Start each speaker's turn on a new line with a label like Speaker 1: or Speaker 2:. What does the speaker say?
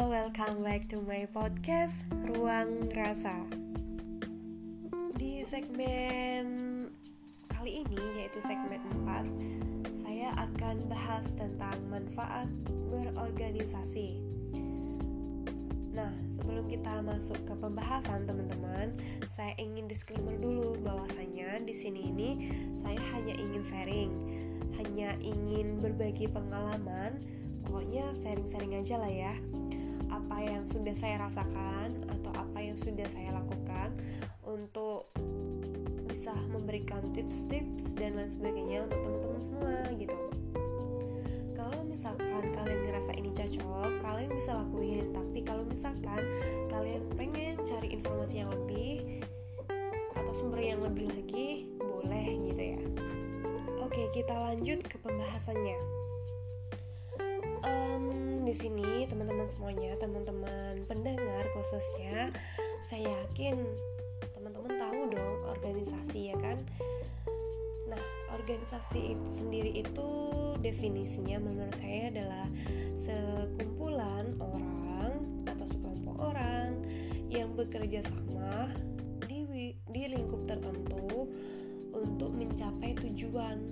Speaker 1: welcome back to my podcast Ruang Rasa. Di segmen kali ini yaitu segmen 4 Saya akan bahas tentang manfaat berorganisasi. Nah, sebelum kita masuk ke pembahasan teman-teman Saya ingin disclaimer dulu bahwasanya di sini ini saya hanya ingin sharing Hanya ingin berbagi pengalaman pokoknya sharing-sharing aja lah ya. Apa yang sudah saya rasakan atau apa yang sudah saya lakukan untuk bisa memberikan tips-tips dan lain sebagainya untuk teman-teman semua gitu. Kalau misalkan kalian ngerasa ini cocok kalian bisa lakuin. Tapi kalau misalkan kalian pengen cari informasi yang lebih atau sumber yang lebih lagi boleh gitu ya. Oke kita lanjut ke pembahasannya di sini teman-teman semuanya, teman-teman pendengar khususnya, saya yakin teman-teman tahu dong organisasi ya kan. Nah, organisasi itu sendiri itu definisinya menurut saya adalah sekumpulan orang atau sekelompok orang yang bekerja sama di di lingkup tertentu untuk mencapai tujuan